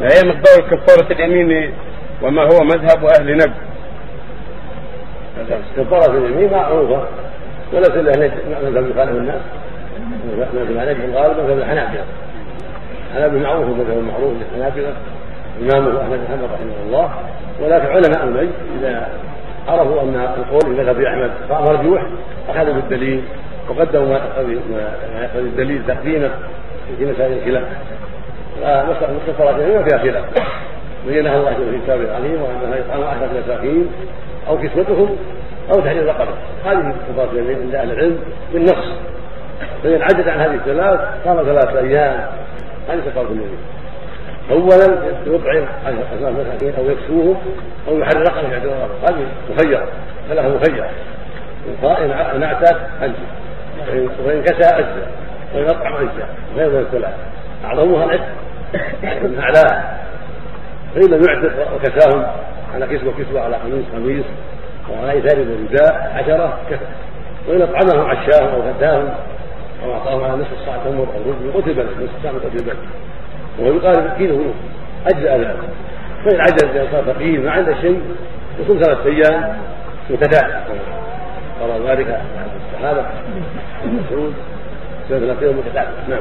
لا يمضوا كفارة اليمين وما هو مذهب أهل نجد كفارة اليمين معروفة وليس له مذهب يخالف الناس. مذهب نجد غالبا مذهب الحنابلة. الحنابلة معروف المذهب المعروف للحنابلة. إمامه أحمد بن حنبل رحمه الله. ولكن علماء النجد إذا عرفوا أن القول في مذهب أحمد مرجوح أخذوا بالدليل وقدموا ما الدليل تقديمه في مسائل الخلاف. الكفارات اليمين فيها خلاف بينها الله في كتابه العليم وأنها يطعم عشره مساكين أو كسوتهم أو تحرير رقبة. هذه كفاره اليمين عند أهل العلم بالنص فإن عجز عن هذه الثلاث صام ثلاثة أيام. هذه كفاره اليمين اولا يطعم عشره مساكين أو يكسوهم أو يحرر رقبة رقبه هذه مخيرة. ثلاثة مخيرة. إن اعتاد أجزأ. وان كسى أجزأ. وإن أطعم أجزأ. غير من الثلاث أعظمها العتق. اعلاها فإن لم يعتق وكساهم على كسوة كسوة على قميص قميص وعلى إثار ورداء عشرة كفى وإن أطعمهم عشاهم أو غداهم أو أعطاهم على نصف الصاع تمر أو رجل قتل بلد نصف الصاع قتل بلد. وهو يقارب كيلو أجزاء ذلك. فإن عجز صار فقير ما عنده شيء يصوم ثلاثة أيام متداعي. قال ذلك الصحابة. مسعود سنة ثلاثة أيام متداعي. نعم.